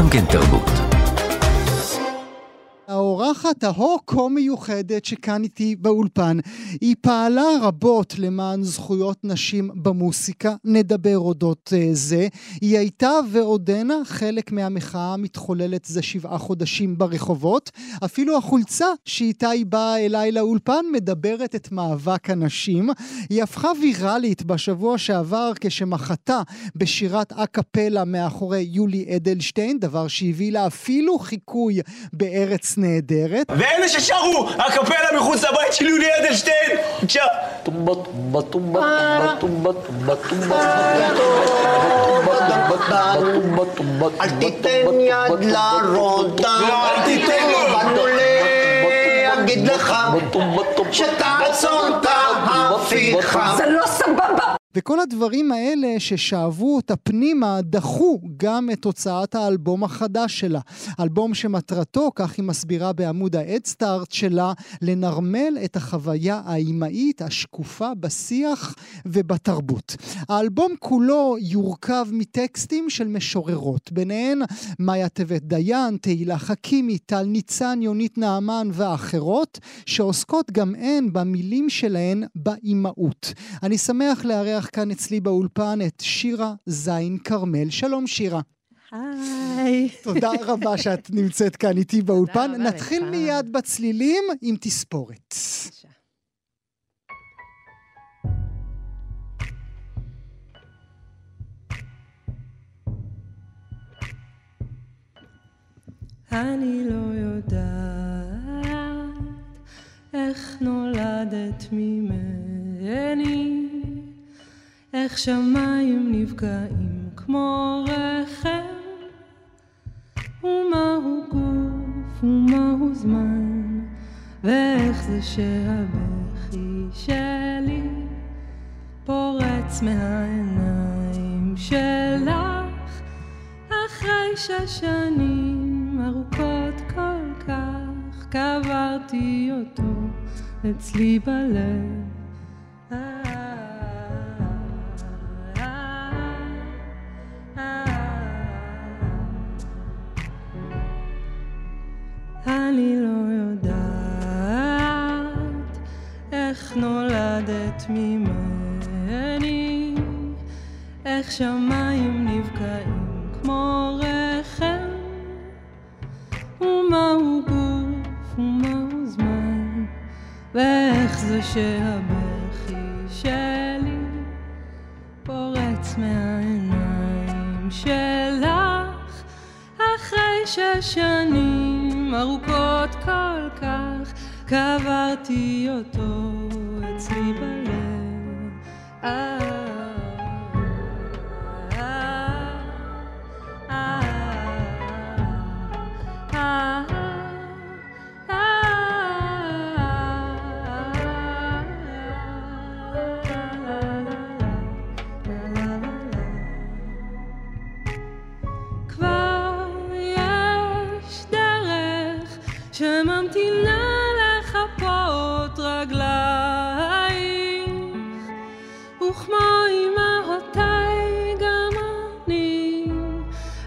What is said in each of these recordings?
גם כן תרבות. האורחת ההוא-כה מיוחדת שכאן איתי באולפן. היא פעלה רבות למען זכויות נשים במוסיקה, נדבר אודות uh, זה. היא הייתה ועודנה חלק מהמחאה המתחוללת זה שבעה חודשים ברחובות. אפילו החולצה שאיתה היא באה אליי לאולפן מדברת את מאבק הנשים. היא הפכה ויראלית בשבוע שעבר כשמחתה בשירת אקפלה מאחורי יולי אדלשטיין, דבר שהביא לה אפילו חיקוי בארץ נהדרת. ואלה ששרו הקפלה מחוץ לבית של יולי אדלשטיין! בבקשה. טומבה טומבה טומבה טומבה טומבה טומבה טומבה אל תיתן יד לרודה, אל תיתן לו. באנו להגיד לך שתעצור את ההפיכה. זה לא סבבה! וכל הדברים האלה ששאבו אותה פנימה דחו גם את הוצאת האלבום החדש שלה. אלבום שמטרתו, כך היא מסבירה בעמוד האדסטארט שלה, לנרמל את החוויה האימהית השקופה בשיח ובתרבות. האלבום כולו יורכב מטקסטים של משוררות, ביניהן מאיה טבת דיין, תהילה חכימי, טל ניצן, יונית נעמן ואחרות, שעוסקות גם הן במילים שלהן באימהות. אני שמח לארח כאן אצלי באולפן את שירה זין כרמל. שלום שירה. היי. תודה רבה שאת נמצאת כאן איתי באולפן. נתחיל לך. מיד בצלילים עם תספורת. אני לא יודעת איך נולדת ממני, איך שמיים נפגעים כמו רחם, ומהו גוף ומהו זמן, ואיך זה שהבכי שלי פורץ מהעיניים שלך. אחרי שש שנים ארוכות כל כך, קברתי אותו אצלי בלב. נולדת ממני, איך שמיים נבקעים כמו רחם, ומהו גוף ומהו זמן, ואיך זה שהבכי שלי פורץ מהעיניים שלך, אחרי שש שנים ארוכות כל כך, קברתי אותו אצלי בלב. אה,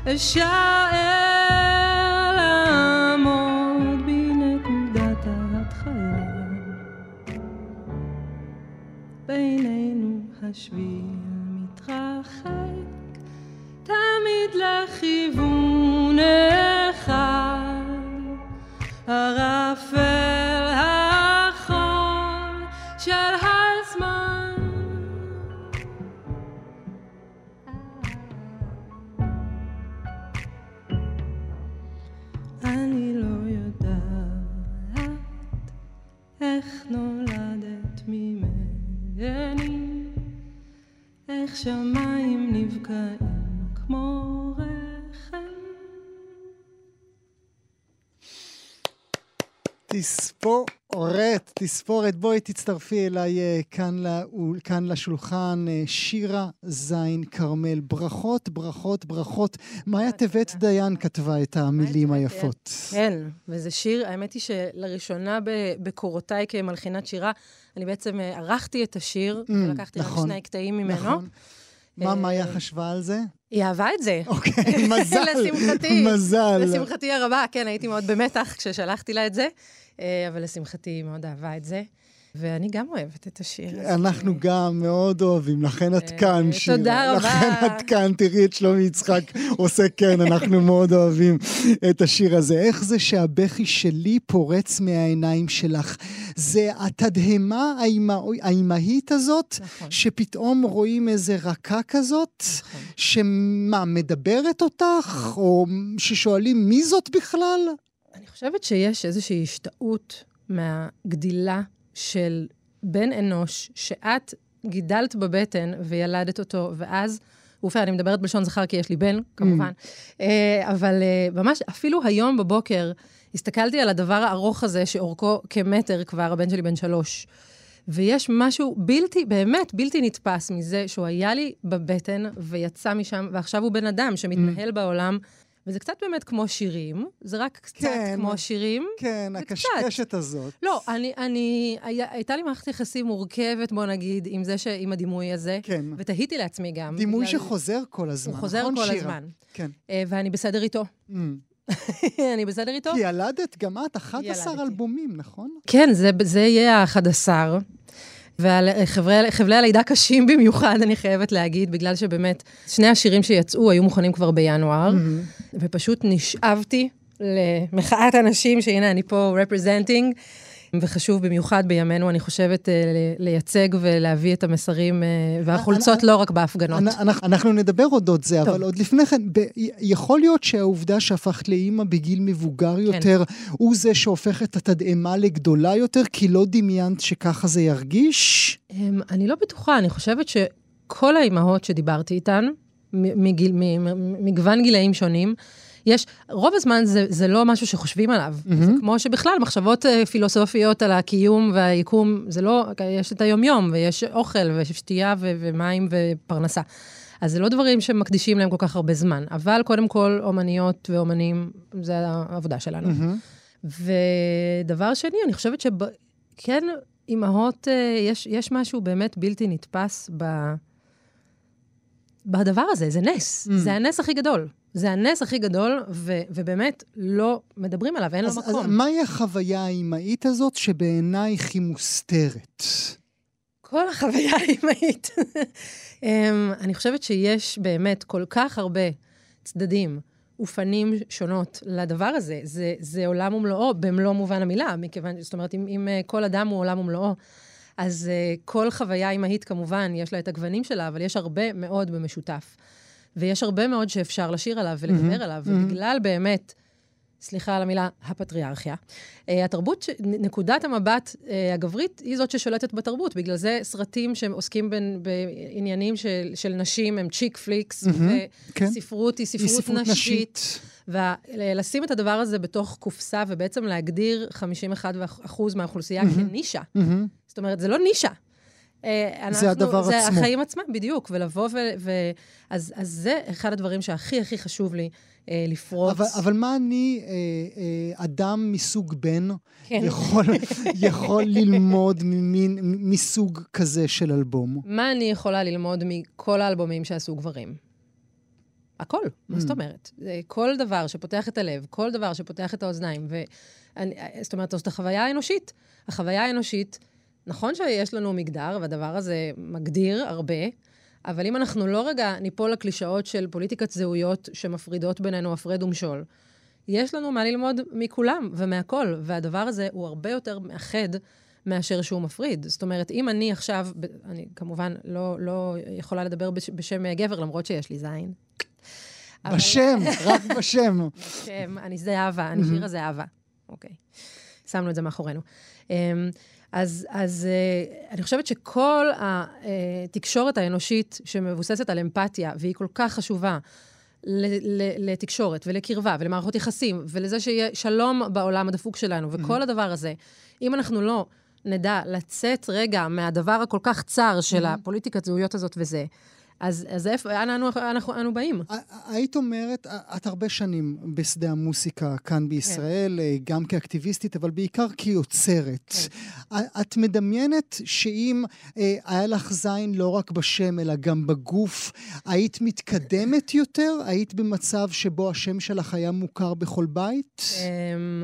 a shout. תספורת. בואי תצטרפי אליי אה, כאן, לאול, כאן לשולחן. אה, שירה זין כרמל. ברכות, ברכות, ברכות. מאיה טבת דיין כתבה את המילים היפות. כן, וזה שיר, האמת היא שלראשונה בקורותיי כמלחינת שירה, אני בעצם אה, ערכתי את השיר, Mm, ולקחתי רק נכון, שני קטעים ממנו. נכון. מה מאיה חשבה על זה? היא אהבה את זה. אוקיי, מזל. לשמחתי. מזל. לשמחתי הרבה, כן, הייתי מאוד במתח כששלחתי לה את זה, אבל לשמחתי היא מאוד אהבה את זה. ואני גם אוהבת את השיר הזה. אנחנו גם מאוד אוהבים, לכן את כאן, אה, שירה. תודה רבה. לכן את כאן, תראי את שלומי יצחק עושה כן, אנחנו מאוד אוהבים את השיר הזה. איך זה שהבכי שלי פורץ מהעיניים שלך? זה התדהמה האימהית הזאת, נכון. שפתאום רואים איזה רקה כזאת, נכון. שמה, מדברת אותך? או ששואלים מי זאת בכלל? אני חושבת שיש איזושהי השתאות מהגדילה של בן אנוש, שאת גידלת בבטן וילדת אותו, ואז, אופה, אני מדברת בלשון זכר כי יש לי בן, כמובן, אה, אבל אה, ממש, אפילו היום בבוקר, הסתכלתי על הדבר הארוך הזה, שאורכו כמטר כבר, הבן שלי בן שלוש. ויש משהו בלתי, באמת בלתי נתפס מזה שהוא היה לי בבטן ויצא משם, ועכשיו הוא בן אדם שמתנהל בעולם, וזה קצת באמת כמו שירים, זה רק קצת כן. כמו שירים. כן, זה קצת. הקשקשת הזאת. לא, אני, אני, היה, הייתה לי מערכת יחסים מורכבת, בוא נגיד, עם זה, ש, עם הדימוי הזה. כן. ותהיתי לעצמי גם. דימוי שחוזר כל הזמן, הוא חוזר נכון, כל שירה? הזמן. כן. אה, ואני בסדר איתו. Mm. אני בסדר איתו? כי ילדת גם את 11 ילדתי. אלבומים, נכון? כן, זה, זה יהיה ה-11. וחבלי הלידה קשים במיוחד, אני חייבת להגיד, בגלל שבאמת, שני השירים שיצאו היו מוכנים כבר בינואר, ופשוט נשאבתי למחאת אנשים, שהנה, אני פה representing, וחשוב במיוחד בימינו, אני חושבת, אה, לייצג ולהביא את המסרים, אה, והחולצות לא רק בהפגנות. אנ- אנחנו, נדבר אודות זה. אבל עוד לפני כן, יכול להיות שהעובדה שהפכת לאימא בגיל מבוגר כן. יותר, הוא זה שהופך את התדהמה לגדולה יותר, כי לא דמיינת שככה זה ירגיש? אמ, אני לא בטוחה, אני חושבת שכל האימהות שדיברתי איתן, מגוון גילאים שונים, יש, רוב הזמן זה, זה לא משהו שחושבים עליו. Mm-hmm. זה כמו שבכלל, מחשבות אה, פילוסופיות על הקיום והיקום, זה לא, יש את היומיום, ויש אוכל, ויש שתייה ו- ומים ופרנסה. אז זה לא דברים שמקדישים להם כל כך הרבה זמן. אבל קודם כל, אומניות ואומנים, זה העבודה שלנו. Mm-hmm. ודבר שני, אני חושבת שכן, אימהות, אה, יש, יש משהו באמת בלתי נתפס ב... בדבר הזה, זה נס. Mm. זה הנס הכי גדול. זה הנס הכי גדול, ו, ובאמת לא מדברים עליו, אין אז, לו אז מקום. מהי החוויה האימהית הזאת שבעינייך היא מוסתרת? כל החוויה האימהית. אמ, אני חושבת שיש באמת כל כך הרבה צדדים ופנים שונות לדבר הזה. זה, זה עולם ומלואו במלוא מובן המילה, מכיוון, זאת אומרת, אם, אם אה, כל אדם הוא עולם ומלואו, אז uh, כל חוויה אימהית כמובן, יש לה את הגוונים שלה, אבל יש הרבה מאוד במשותף. ויש הרבה מאוד שאפשר לשיר עליו ולדבר עליו, ובגלל באמת, סליחה על המילה, הפטריארכיה. Uh, התרבות, נקודת המבט uh, הגברית היא זאת ששולטת בתרבות. בגלל זה סרטים שעוסקים בין, בעניינים של, של נשים הם צ'יק פליקס, כן. וספרות היא ספרות, היא ספרות נשית. נשית. ולשים את הדבר הזה בתוך קופסה, ובעצם להגדיר 51% מהאוכלוסייה כנישה. מהמם. זאת אומרת, זה לא נישה. אה, זה הדבר זה עצמו. החיים עצמם, בדיוק, ולבוא ו... ו אז, אז זה אחד הדברים שהכי הכי חשוב לי אה, לפרוץ. אבל, אבל מה אני, אה, אה, אדם מסוג בן, כן. יכול, יכול ללמוד ממין, מסוג כזה של אלבום? מה אני יכולה ללמוד מכל האלבומים שעשו גברים? הכל, מה. זאת אומרת? זה כל דבר שפותח את הלב, כל דבר שפותח את האוזניים, ו... אני, זאת אומרת, זאת החוויה האנושית. החוויה האנושית, נכון שיש לנו מגדר, והדבר הזה מגדיר הרבה, אבל אם אנחנו לא רגע ניפול לקלישאות של פוליטיקת זהויות שמפרידות בינינו הפרד ומשול, יש לנו מה ללמוד מכולם ומהכל, והדבר הזה הוא הרבה יותר מאחד מאשר שהוא מפריד. זאת אומרת, אם אני עכשיו, אני כמובן לא, לא יכולה לדבר בש, בשם גבר, למרות שיש לי זין. אבל- בשם, רק בשם. שם, אני זה אהבה, אני שירה זה אהבה. אוקיי. שמנו את זה מאחורינו. אמ, אז, אז אה, אני חושבת שכל התקשורת האנושית שמבוססת על אמפתיה, והיא כל כך חשובה לתקשורת ולקרבה ולמערכות יחסים, ולזה שיהיה שלום בעולם הדפוק שלנו, וכל הדבר הזה, אם אנחנו לא נדע לצאת רגע מהדבר הכל כך צר של הפוליטיקת זהויות הזאת וזה, אז, אז איפה, אנה אנו, אנחנו, אנו באים? היית אומרת, את הרבה שנים בשדה המוסיקה כאן בישראל, כן. גם כאקטיביסטית, אבל בעיקר כיוצרת. כן. את מדמיינת שאם אה, היה לך זין לא רק בשם, אלא גם בגוף, היית מתקדמת יותר? היית במצב שבו השם שלך היה מוכר בכל בית? אמ,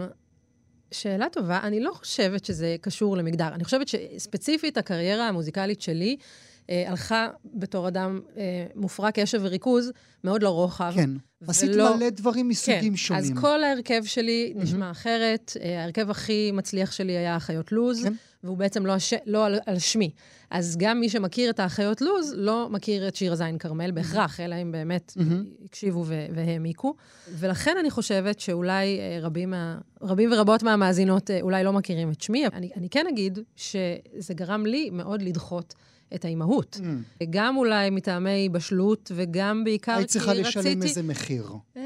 שאלה טובה. אני לא חושבת שזה קשור למגדר. אני חושבת שספציפית הקריירה המוזיקלית שלי, אה, הלכה בתור אדם אה, מופרע קשב וריכוז, מאוד לרוחב. כן. ולא... עשית מלא דברים מסוגים כן, שונים. אז כל ההרכב שלי mm-hmm. נשמע אחרת. אה, ההרכב הכי מצליח שלי היה אחיות לוז, כן. והוא בעצם לא, הש... לא על, על שמי. אז גם מי שמכיר את האחיות לוז, לא מכיר את שיר הזין כרמל בהכרח, אלא אם באמת mm-hmm. הקשיבו והעמיקו. ולכן אני חושבת שאולי אה, רבים, מה... רבים ורבות מהמאזינות אה, אולי לא מכירים את שמי. אני, אני כן אגיד שזה גרם לי מאוד לדחות. את האימהות. Mm. גם אולי מטעמי בשלות, וגם בעיקר כי רציתי... היית צריכה לשלם איזה מחיר. אמ,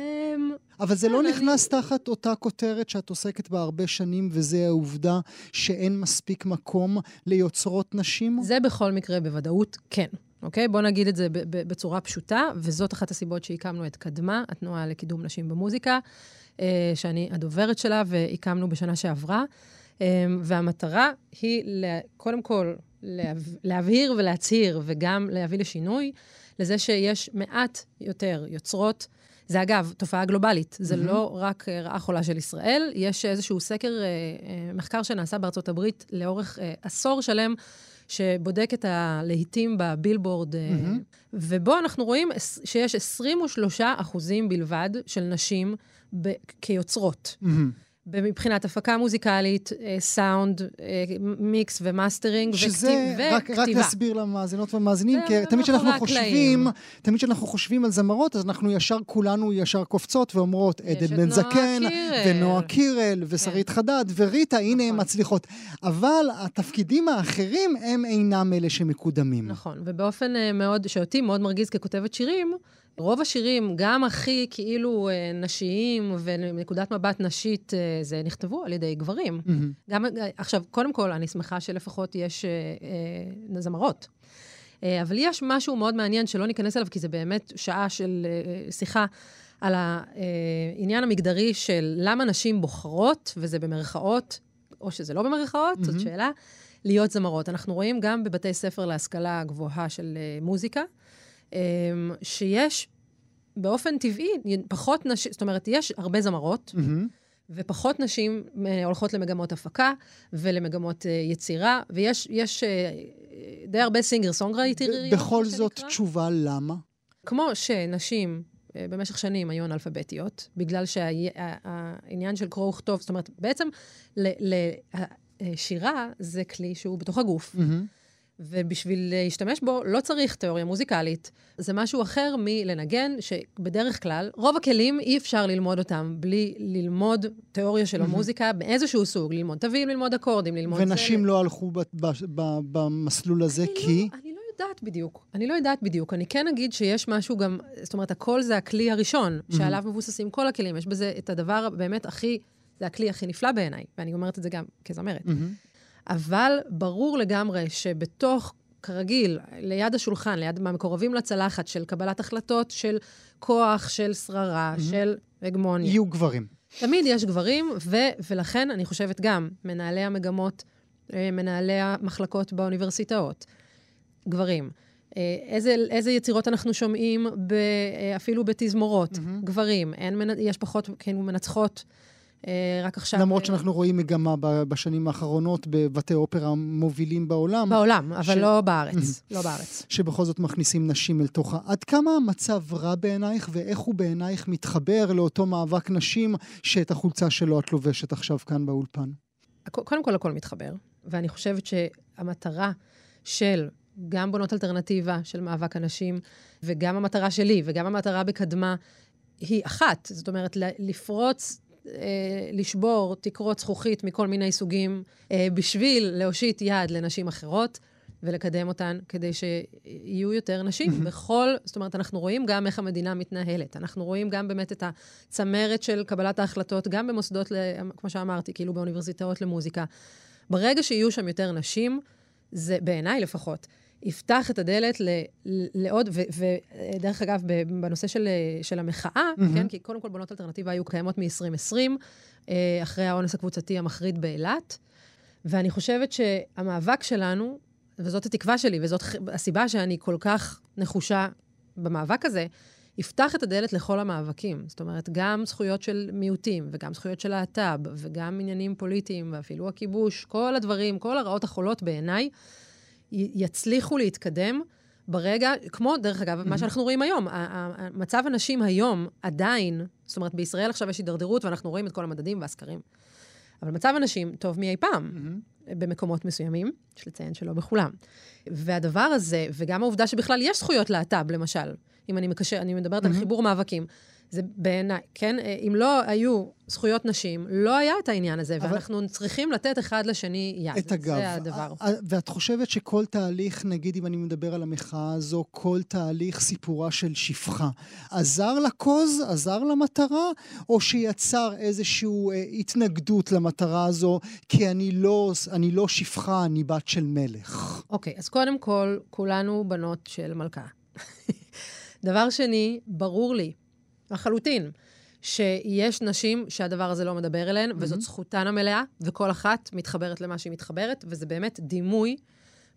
אבל זה לא אני... נכנס תחת אותה כותרת שאת עוסקת בה הרבה שנים, וזה העובדה שאין מספיק מקום ליוצרות נשים? זה בכל מקרה בוודאות כן. אוקיי? בוא נגיד את זה בצורה פשוטה, וזאת אחת הסיבות שהקמנו את קדמה, התנועה לקידום נשים במוזיקה, אה, שאני הדוברת שלה, והקמנו בשנה שעברה. אה, והמטרה היא, קודם כל, להבהיר ולהצהיר, וגם להביא לשינוי, לזה שיש מעט יותר יוצרות. זה אגב תופעה גלובלית, זה mm-hmm. לא רק אה, רעה חולה של ישראל, יש איזשהו סקר, אה, אה, מחקר שנעשה בארצות הברית לאורך עשור שלם, שבודק את הלהיטים בבילבורד, mm-hmm. ובו אנחנו רואים שיש 23 אחוזים בלבד של נשים ב- כיוצרות. Mm-hmm. מבחינת הפקה מוזיקלית, אה, סאונד, אה, מיקס ומאסטרינג שזה, וכתיבה. שזה, רק נסביר למאזינות ומאזינים, כי תמיד כשאנחנו חושבים, תמיד כשאנחנו חושבים על זמרות, אז אנחנו ישר, כולנו ישר קופצות ואומרות, עדן בן זקן, ונועה קירל, ושרית כן. חדד, וריטה, הנה הן נכון. מצליחות. אבל התפקידים האחרים הם אינם אלה שמקודמים. נכון, ובאופן אה, מאוד, שאותי מאוד מרגיז ככותבת שירים, רוב השירים, גם הכי כאילו אה, נשיים ונקודת מבט נשית, אה, זה נכתבו על ידי גברים. Mm-hmm. גם, אה, עכשיו, קודם כל, אני שמחה שלפחות יש זמרות. אבל יש משהו מאוד מעניין שלא ניכנס אליו, כי זה באמת שעה של שיחה על העניין המגדרי של למה נשים בוחרות, וזה במרכאות, או שזה לא במרכאות, mm-hmm. זאת שאלה, להיות זמרות. אנחנו רואים גם בבתי ספר להשכלה גבוהה של מוזיקה. אמ, שיש באופן טבעי פחות נשים, זאת אומרת, יש הרבה זמרות, mm-hmm. ופחות נשים אה, הולכות למגמות הפקה ולמגמות אה, יצירה, ויש יש, אה, די הרבה סינגר סונגרייטרים. בכל זאת, שנקרא. תשובה למה? כמו שנשים במשך שנים היו אנאלפביתיות, בגלל שהעניין של קרוא וכתוב, זאת אומרת, בעצם לשירה זה כלי שהוא בתוך הגוף. Mm-hmm. ובשביל להשתמש בו לא צריך תיאוריה מוזיקלית. זה משהו אחר מלנגן, שבדרך כלל, רוב הכלים אי אפשר ללמוד אותם בלי ללמוד תיאוריה של המוזיקה באיזשהו סוג, ללמוד תווים, ללמוד אקורדים, ללמוד... ונשים זה... לא הלכו ב- ב- ב- במסלול הזה אני כי... לא, אני לא יודעת בדיוק. אני לא יודעת בדיוק. אני כן אגיד שיש משהו גם, זאת אומרת, הכל זה הכלי הראשון, שעליו מבוססים כל הכלים. יש בזה את הדבר באמת הכי, זה הכלי הכי נפלא בעיניי, ואני אומרת את זה גם כזמרת. אבל ברור לגמרי שבתוך, כרגיל, ליד השולחן, ליד מהמקורבים לצלחת של קבלת החלטות, של כוח, של שררה, mm-hmm. של הגמוניה. יהיו גברים. תמיד יש גברים, ו- ולכן אני חושבת גם, מנהלי המגמות, אה, מנהלי המחלקות באוניברסיטאות, גברים. אה, איזה, איזה יצירות אנחנו שומעים ב, אה, אפילו בתזמורות, mm-hmm. גברים. אין, יש פחות, כאילו, מנצחות רק עכשיו... למרות אה, שאנחנו רואים מגמה בשנים האחרונות בבתי אופרה מובילים בעולם. בעולם, אבל ש... לא בארץ. לא בארץ. שבכל זאת מכניסים נשים אל תוכה. עד כמה המצב רע בעינייך, ואיך הוא בעינייך מתחבר לאותו מאבק נשים שאת החולצה שלו את לובשת עכשיו כאן באולפן? קודם כל, הכל מתחבר. ואני חושבת שהמטרה של גם בונות אלטרנטיבה של מאבק הנשים, וגם המטרה שלי, וגם המטרה בקדמה, היא אחת. זאת אומרת, לפרוץ אה, לשבור תקרות זכוכית מכל מיני סוגים, אה, בשביל להושיט יד לנשים אחרות. ולקדם אותן כדי שיהיו יותר נשים mm-hmm. בכל, זאת אומרת, אנחנו רואים גם איך המדינה מתנהלת. אנחנו רואים גם באמת את הצמרת של קבלת ההחלטות, גם במוסדות, כמו שאמרתי, כאילו באוניברסיטאות למוזיקה. ברגע שיהיו שם יותר נשים, זה בעיניי לפחות, יפתח את הדלת ל, לעוד, ודרך אגב, בנושא של, של המחאה, מהמם. כן, כי קודם כל בנות אלטרנטיבה היו קיימות מ-2020, אה, אחרי האונס הקבוצתי המחריד באילת, ואני חושבת שהמאבק שלנו, וזאת התקווה שלי, וזאת הסיבה שאני כל כך נחושה במאבק הזה, יפתח את הדלת לכל המאבקים. זאת אומרת, גם זכויות של מיעוטים, וגם זכויות של להט"ב, וגם עניינים פוליטיים, ואפילו הכיבוש, כל הדברים, כל הרעות החולות בעיניי, יצליחו להתקדם ברגע, כמו, דרך אגב, מה שאנחנו רואים היום. מצב הנשים היום עדיין, זאת אומרת, בישראל עכשיו יש הידרדרות, ואנחנו רואים את כל המדדים והסקרים. אבל מצב הנשים טוב מאי פעם. במקומות מסוימים, יש לציין שלא בכולם. והדבר הזה, וגם העובדה שבכלל יש זכויות להט"ב, למשל, אם אני מקשר, אני מדברת על חיבור מאבקים, זה בעיניי, כן? אה, אם לא היו זכויות נשים, לא היה את העניין הזה, אבל- ואנחנו צריכים לתת אחד לשני יד. את הגב. זה הדבר. ה- ה- ואת חושבת שכל תהליך, נגיד אם אני מדבר על המחאה הזו, כל תהליך סיפורה של שפחה, עזר לקוז, עזר למטרה, או שיצר איזושהי אה, התנגדות למטרה הזו, כי אני לא, אני לא שפחה, אני בת של מלך. אוקיי, אז קודם כל, כולנו בנות של מלכה. דבר שני, ברור לי לחלוטין שיש נשים שהדבר הזה לא מדבר אליהן, וזאת זכותן המלאה, וכל אחת מתחברת למה שהיא מתחברת, וזה באמת דימוי.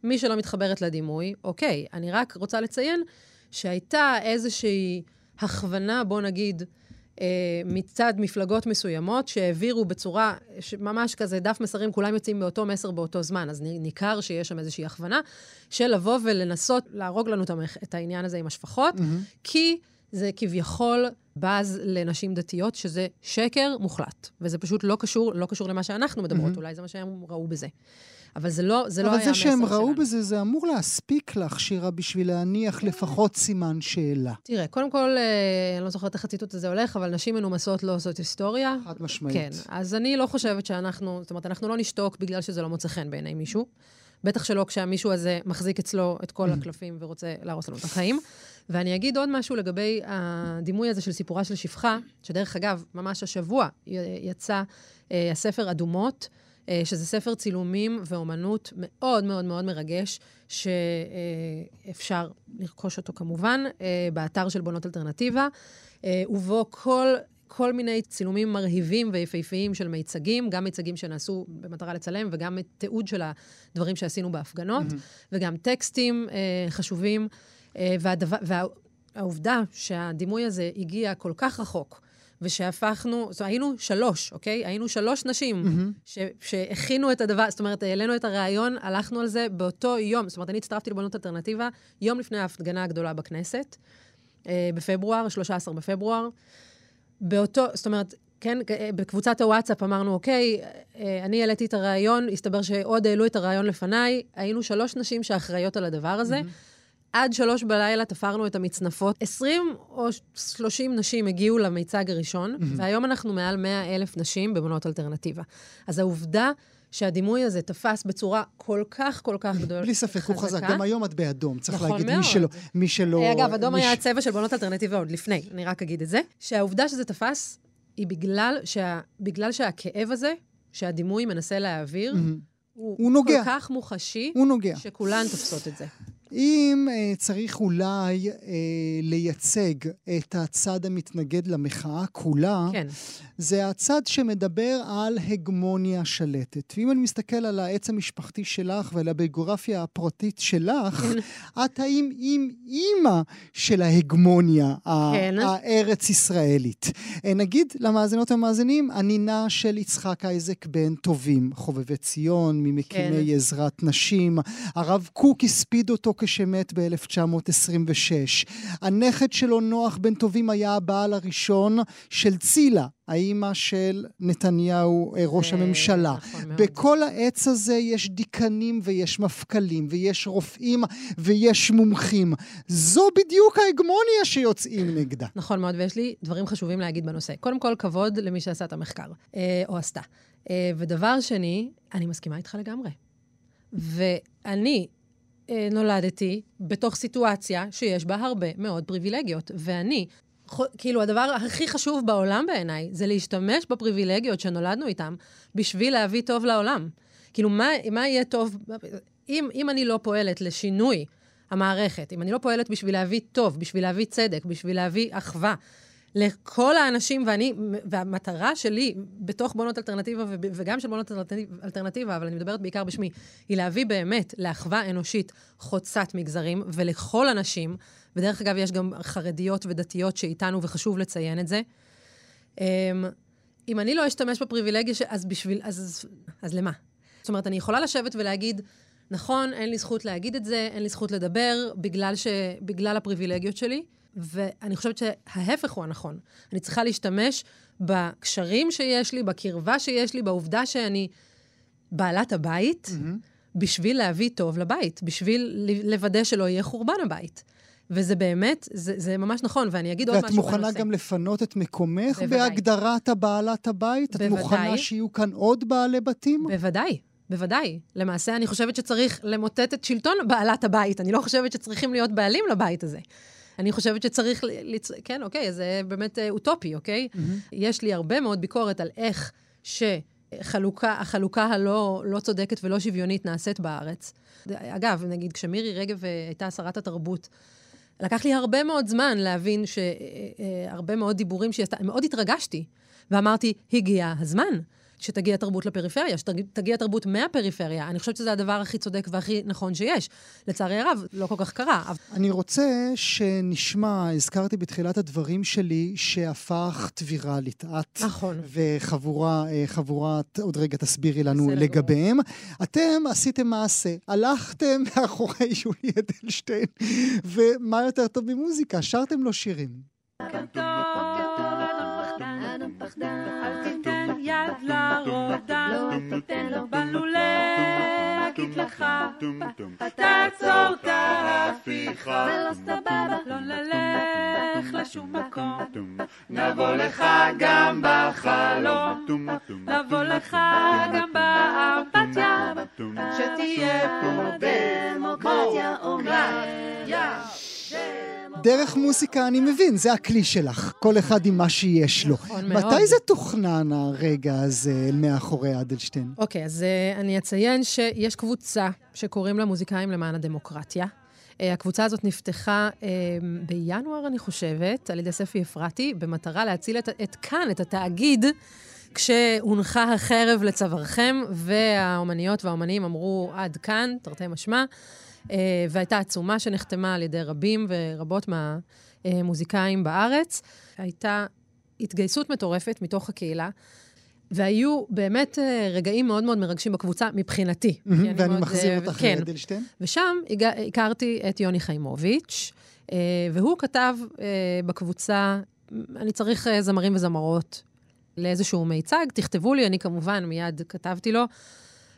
מי שלא מתחברת לדימוי, אוקיי, אני רק רוצה לציין שהייתה איזושהי הכוונה, בוא נגיד, אה, מצד מפלגות מסוימות, שהעבירו בצורה, ממש כזה דף מסרים, כולם יוצאים באותו מסר באותו זמן. אז ניכר שיש שם איזושהי הכוונה של לבוא ולנסות להרוג לנו את העניין הזה עם השפחות, כי זה כביכול בז לנשים דתיות, שזה שקר מוחלט. וזה פשוט לא קשור, לא קשור למה שאנחנו מדברות, אולי זה מה שהם ראו בזה. אבל זה לא, זה לא אבל היה זה המסר שהם שלנו. ראו בזה, זה אמור להספיק לך, שירה, בשביל להניח לפחות סימן שאלה. תראה, קודם כל, אה, אני לא זוכרת איך הציטוט הזה הולך, אבל נשים מנומסות לא עושות היסטוריה. חד משמעית. כן, אז אני לא חושבת שאנחנו, זאת אומרת, אנחנו לא נשתוק בגלל שזה לא מוצא חן בעיני מישהו. בטח שלא כשהמישהו הזה מחזיק אצלו את כל הקלפים ורוצה להרוס לנו את החיים. ואני אגיד עוד משהו לגבי הדימוי הזה של סיפורה של שפחה, שדרך אגב, ממש השבוע יצא אה, הספר אדומות, אה, שזה ספר צילומים ואומנות מאוד מאוד מאוד מרגש, שאפשר לרכוש אותו כמובן, אה, באתר של בונות אלטרנטיבה, אה, ובו כל... כל מיני צילומים מרהיבים ויפהפיים של מיצגים, גם מיצגים שנעשו במטרה לצלם, וגם תיעוד של הדברים שעשינו בהפגנות, וגם טקסטים אה, חשובים. אה, והדבר, והעובדה שהדימוי הזה הגיע כל כך רחוק, ושהפכנו, זאת אומרת, היינו שלוש, אוקיי? היינו שלוש נשים ש, שהכינו את הדבר, זאת אומרת, העלינו את הרעיון, הלכנו על זה באותו יום. זאת אומרת, אני הצטרפתי לבנות אלטרנטיבה יום לפני ההפגנה הגדולה בכנסת, אה, בפברואר, 13 בפברואר. באותו, זאת אומרת, כן, אה, בקבוצת הוואטסאפ אמרנו, אוקיי, אה, אני העליתי את הרעיון, הסתבר שעוד העלו את הרעיון לפניי, היינו שלוש נשים שאחראיות על הדבר הזה. עד שלוש בלילה תפרנו את המצנפות. 20 או 30 נשים הגיעו למיצג הראשון, והיום אנחנו מעל 100 אלף נשים בבנות אלטרנטיבה. אז העובדה שהדימוי הזה תפס בצורה כל כך, כל כך גדולה, בלי ספק, הוא חזק. גם היום את באדום, צריך נכון להגיד. מאוד. מי שלא... מי שלא... אה, אגב, אדום מי היה הצבע של בונות אלטרנטיבה עוד לפני, אני רק אגיד את זה. שהעובדה שזה תפס, היא בגלל, שה, בגלל שהכאב הזה, שהדימוי מנסה להעביר, הוא, הוא נוגע. כל כך מוחשי, הוא נוגע. שכולן תופסות את זה. אם uh, צריך אולי uh, לייצג את הצד המתנגד למחאה כולה, כן. זה הצד שמדבר על הגמוניה שלטת. ואם אני מסתכל על העץ המשפחתי שלך ועל הביוגרפיה הפרטית שלך, כן. את האם עם אימא של ההגמוניה כן. ה- הארץ-ישראלית. אה, נגיד למאזינות והמאזינים, הנינה של יצחק אייזק בן טובים, חובבי ציון, ממקימי כן. עזרת נשים. הרב קוק הספיד אותו כשמת ב-1926. הנכד שלו, נוח בן טובים, היה הבעל הראשון של צילה, האימא של נתניהו, אה, ראש הממשלה. נכון מאוד. בכל העץ הזה יש דיקנים ויש מפכ"לים ויש רופאים ויש מומחים. זו בדיוק ההגמוניה שיוצאים נגדה. נכון מאוד, ויש לי דברים חשובים להגיד בנושא. קודם כל, כבוד למי שעשה את המחקר, אה, או עשתה. אה, ודבר שני, אני מסכימה איתך לגמרי. ואני נולדתי בתוך סיטואציה שיש בה הרבה מאוד פריבילגיות, ואני... כאילו, הדבר הכי חשוב בעולם בעיניי זה להשתמש בפריבילגיות שנולדנו איתן בשביל להביא טוב לעולם. כאילו, מה, מה יהיה טוב? אם, אם אני לא פועלת לשינוי המערכת, אם אני לא פועלת בשביל להביא טוב, בשביל להביא צדק, בשביל להביא אחווה לכל האנשים, ואני, והמטרה שלי בתוך בונות אלטרנטיבה, וגם של בונות אלטרנטיב- אלטרנטיבה, אבל אני מדברת בעיקר בשמי, היא להביא באמת לאחווה אנושית חוצת מגזרים, ולכל הנשים, ודרך אגב, יש גם חרדיות ודתיות שאיתנו, וחשוב לציין את זה. אמ, אם אני לא אשתמש בפריבילגיה, ש... אז בשביל... אז, אז למה? זאת אומרת, אני יכולה לשבת ולהגיד, נכון, אין לי זכות להגיד את זה, אין לי זכות לדבר, בגלל, ש... בגלל הפריבילגיות שלי, ואני חושבת שההפך הוא הנכון. אני צריכה להשתמש בקשרים שיש לי, בקרבה שיש לי, בעובדה שאני בעלת הבית, בשביל להביא טוב לבית, בשביל לוודא שלא יהיה חורבן הבית. וזה באמת, זה, זה ממש נכון, ואני אגיד עוד ואת משהו מוכנה בנושא. גם לפנות את מקומך בוודאי. בהגדרת הבעלת הבית? את בוודאי. מוכנה שיהיו כאן עוד בעלי בתים? בוודאי, בוודאי. למעשה, אני חושבת שצריך למוטט את שלטון בעלת הבית. אני לא חושבת שצריכים להיות בעלים לבית הזה. אני חושבת שצריך, לצ... כן, אוקיי, זה באמת אה, אוטופי, אוקיי? Mm-hmm. יש לי הרבה מאוד ביקורת על איך שחלוקה, החלוקה הלא לא צודקת ולא שוויונית נעשית בארץ. אגב, נגיד, כשמירי רגב אה, הייתה שרת התרבות, לקח לי הרבה מאוד זמן להבין שהרבה מאוד דיבורים שהיא עשתה, מאוד התרגשתי, ואמרתי, הגיע הזמן שתגיע תרבות לפריפריה, שתגיע תרבות מהפריפריה. אני חושבת שזה הדבר הכי צודק והכי נכון שיש. לצערי הרב, לא כל כך קרה. אבל... אני רוצה שנשמע, הזכרתי בתחילת הדברים שלי, שהפכת ויראלית. את נכון. וחבורה, אה, חבורה, עוד רגע תסבירי לנו לגביהם. אתם עשיתם מעשה, הלכתם מאחורי יולי אדלשטיין, ומה יותר טוב ממוזיקה? שרתם לו שירים. אל תיתן יד לרודן, באנו להגיד לך, תעצור את ההפיכה, זה לא סבבה, לא נלך לשום מקום, נבוא לך גם בחלום, נבוא לך גם באמפתיה, שתהיה פה דמוקרטיה אומללה. דרך מוזיקה אני מבין, זה הכלי שלך, כל אחד עם מה שיש לו. נכון מאוד. מתי זה תוכנן הרגע הזה מאחורי אדלשטיין? אוקיי, אז uh, אני אציין שיש קבוצה שקוראים לה מוזיקאים למען הדמוקרטיה. Uh, הקבוצה הזאת נפתחה uh, בינואר, אני חושבת, על ידי ספי אפרתי, במטרה להציל את, את כאן, את התאגיד, כשהונחה החרב לצווארכם, והאומניות והאומנים אמרו, עד כאן, תרתי משמע. Uh, והייתה עצומה שנחתמה על ידי רבים ורבות מהמוזיקאים בארץ. הייתה התגייסות מטורפת מתוך הקהילה. והיו באמת אה, רגעים מאוד מאוד מרגשים בקבוצה, מבחינתי. אני ואני מאוד, מחזיר אה, אותך כן. לאדלשטיין. ושם הגע, הכרתי את יוני חיימוביץ', אה, והוא כתב אה, בקבוצה, אני צריך אה, זמרים וזמרות לאיזשהו מיצג, תכתבו לי, אני כמובן מיד כתבתי לו.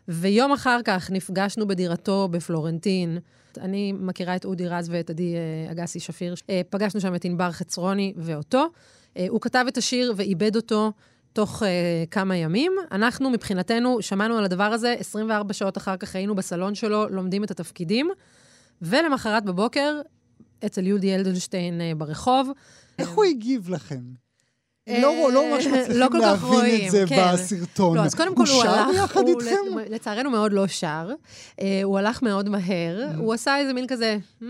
ויום אחר כך נפגשנו בדירתו בפלורנטין. אני מכירה את אודי רז ואת עדי אה, אגסי שפיר. אה, פגשנו שם את ענבר חצרוני ואותו. אה, הוא כתב את השיר ועיבד אותו תוך כמה ימים. אנחנו, מבחינתנו, שמענו על הדבר הזה, 24 שעות אחר כך היינו בסלון שלו, לומדים את התפקידים, ולמחרת בבוקר, אצל יהודי אלדנשטיין ברחוב. איך הוא הגיב לכם? אה, לא לא ממש לא מצליחים כל כך להבין רואים, את זה כן. בסרטון. לא, אז קודם כל הוא הוא. שר יחד הוא איתכם? לצ- לצערנו מאוד לא שר. אה, הוא הלך מאוד מהר, Mm. הוא עשה איזה מין כזה... "מeh",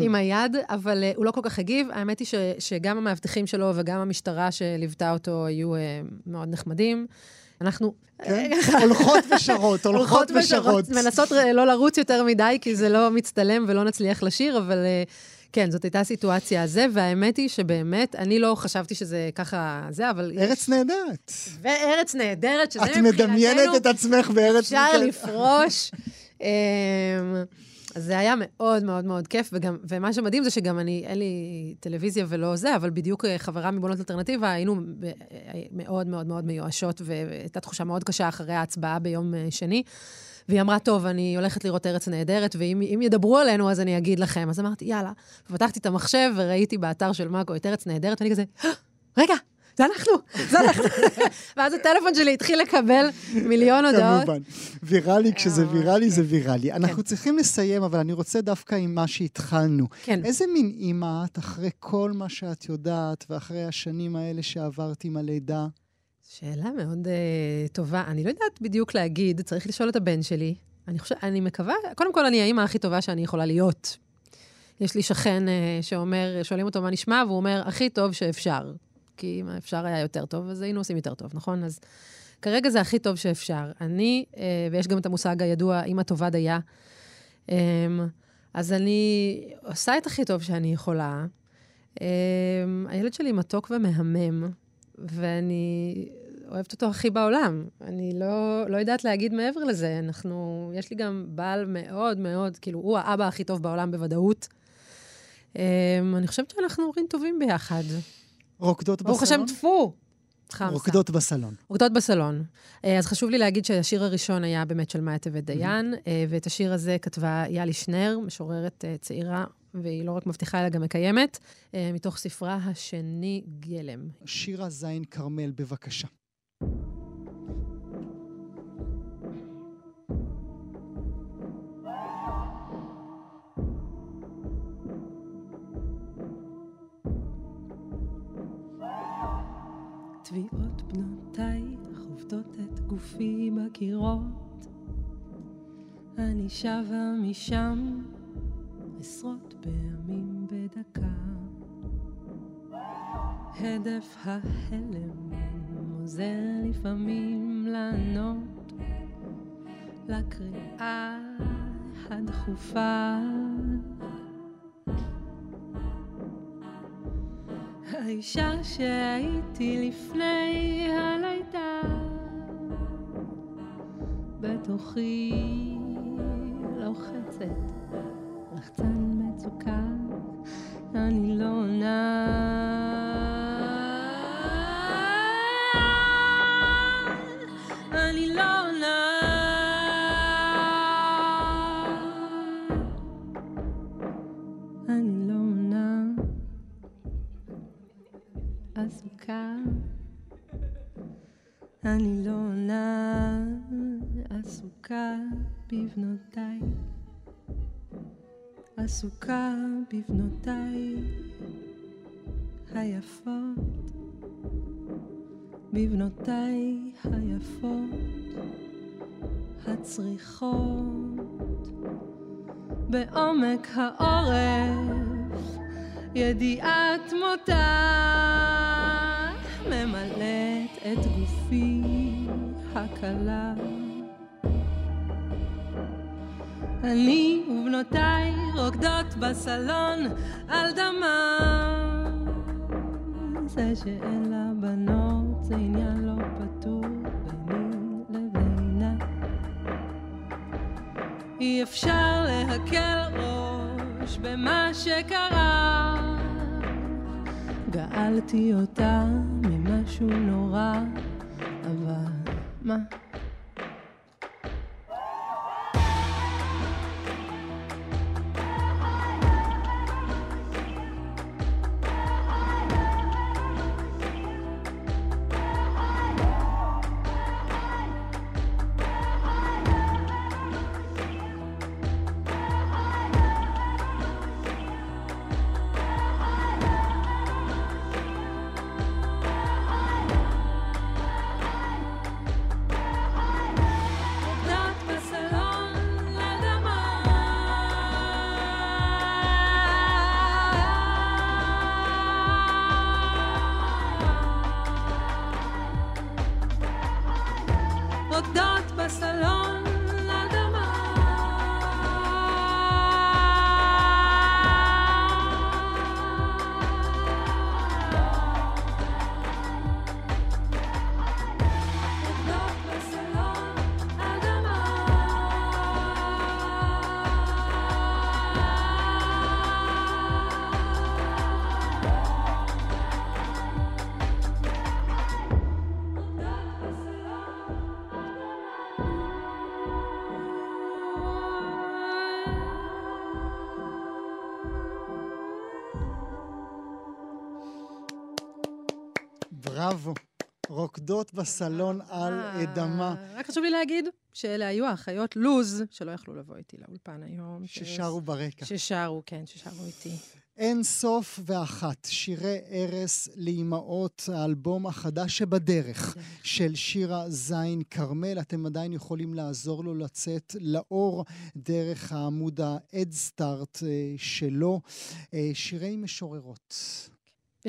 עם היד, אבל אה, הוא לא כל כך הגיב. האמת היא ש, שגם המאבטחים שלו וגם המשטרה שליוותה אותו היו אה, מאוד נחמדים. אנחנו... כן? הולכות ושרות, הולכות ושרות. מנסות אה, לא לרוץ יותר מדי, כי זה לא מצטלם ולא נצליח לשיר, אבל אה, כן, זאת הייתה סיטואציה הזה, והאמת היא שבאמת, אני לא חשבתי שזה ככה זה, אבל... יש- ארץ נהדרת. וארץ נהדרת, שזה את מבחינתנו... מדמיינת את עצמך בארץ אפשר לפרוש. אמ, אז זה היה מאוד מאוד מאוד כיף, וגם, ומה שמדהים זה שגם אני, אין לי טלוויזיה ולא זה, אבל בדיוק אה, חברה מבונות אלטרנטיבה, היינו ב- אה, מאוד מאוד מאוד מיואשות, והייתה תחושה מאוד קשה אחרי ההצבעה ביום אה, שני. והיא אמרה, טוב, אני הולכת לראות ארץ נהדרת, ואם אם ידברו עלינו, אז אני אגיד לכם. אז אמרתי, יאללה. פתחתי את המחשב וראיתי באתר של מאקו את ארץ נהדרת, ואני כזה, "אה, רגע, זה אנחנו, זה אנחנו. ואז הטלפון שלי התחיל לקבל מיליון הודעות. כמובן. ויראלי, כשזה אה, ויראלי, זה כן. ויראלי. אנחנו צריכים לסיים, אבל אני רוצה דווקא עם מה שהתחלנו. כן. איזה מין אימא את, אחרי כל מה שאת יודעת, ואחרי השנים האלה שעברת עם הלידה? שאלה מאוד uh, טובה. אני לא יודעת בדיוק להגיד, צריך לשאול את הבן שלי. אני חושבת, אני מקווה, קודם כל, אני האימא הכי טובה שאני יכולה להיות. יש לי שכן אה, שאומר, שואלים אותו מה נשמע, והוא אומר, הכי טוב שאפשר. כי אם אפשר היה יותר טוב, אז היינו עושים יותר טוב, נכון? אז כרגע זה הכי טוב שאפשר. אני, אה, ויש גם את המושג הידוע, אימא טובה דייה. אה, אז אני עושה את הכי טוב שאני יכולה. אה, הילד שלי מתוק ומהמם, ואני אוהבת אותו הכי בעולם. אני לא, לא יודעת להגיד מעבר לזה. אנחנו, יש לי גם בעל מאוד מאוד, כאילו, הוא האבא הכי טוב בעולם בוודאות. Um, אני חושבת שאנחנו הורים טובים ביחד. רוקדות ברוך השם, בסלון? טפו! חמסה. רוקדות בסלון. רוקדות בסלון. אה, אז חשוב לי להגיד שהשיר הראשון היה באמת של מאיה טבת דיין, אה, ואת השיר הזה כתבה יאלי שנר, משוררת אה, צעירה, והיא לא רק מבטיחה אלא גם מקיימת, מתוך ספרה השני גלם. שירה זין כרמל, בבקשה. תביעות בנותייך עובדות את גופי בקירות. אני שבה משם עשרות פעמים בדקה. הדף ההלם עוזר לפעמים לענות לקריאה הדחופה. האישה שהייתי לפני הלידה בתוכי לוחצת לחצן מצוקה אני לא עונה בבנותיי היפות בבנותיי היפות הצריכות בעומק העורף ידיעת מותה ממלאת את גופי הקלה. אני ובנותיי רוקדות בסלון על דמם. זה שאין לה בנות זה עניין לא פתור ביני לבינה. אי אפשר להקל ראש במה שקרה. גאלתי אותה ממשהו נורא, אבל מה? בראבו. רוקדות בסלון על אה, אדמה. רק חשוב לי להגיד שאלה היו האחיות לוז, שלא יכלו לבוא איתי לאולפן היום. ששרו ברקע. ששרו, כן, ששרו איתי. אין סוף ואחת, שירי ערש לאימהות, האלבום החדש שבדרך של שירה זין כרמל. אתם עדיין יכולים לעזור לו לצאת לאור דרך העמוד ה-Head אה, שלו. אה, שירי משוררות.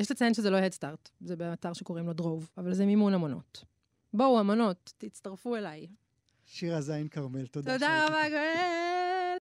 יש לציין שזה לא הדסטארט, זה באתר שקוראים לו דרוב, אבל זה מימון המונות. בואו, המונות, תצטרפו אליי. שירה זין כרמל, תודה. תודה רבה, גואל.